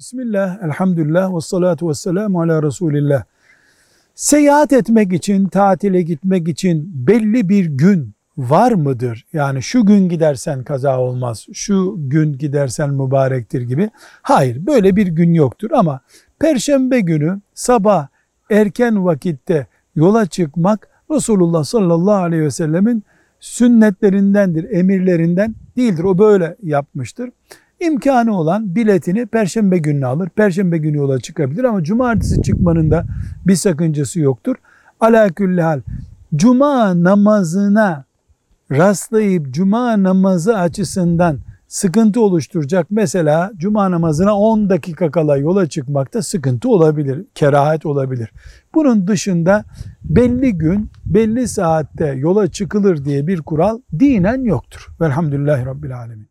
Bismillah, elhamdülillah ve salatu ve selamu ala Resulillah. Seyahat etmek için, tatile gitmek için belli bir gün var mıdır? Yani şu gün gidersen kaza olmaz, şu gün gidersen mübarektir gibi. Hayır, böyle bir gün yoktur ama Perşembe günü sabah erken vakitte yola çıkmak Resulullah sallallahu aleyhi ve sellemin sünnetlerindendir, emirlerinden değildir. O böyle yapmıştır. İmkanı olan biletini perşembe gününe alır. Perşembe günü yola çıkabilir ama cumartesi çıkmanın da bir sakıncası yoktur. Ala külli hal cuma namazına rastlayıp cuma namazı açısından sıkıntı oluşturacak mesela cuma namazına 10 dakika kala yola çıkmakta sıkıntı olabilir, kerahat olabilir. Bunun dışında belli gün, belli saatte yola çıkılır diye bir kural dinen yoktur. Velhamdülillahi Rabbil Alemin.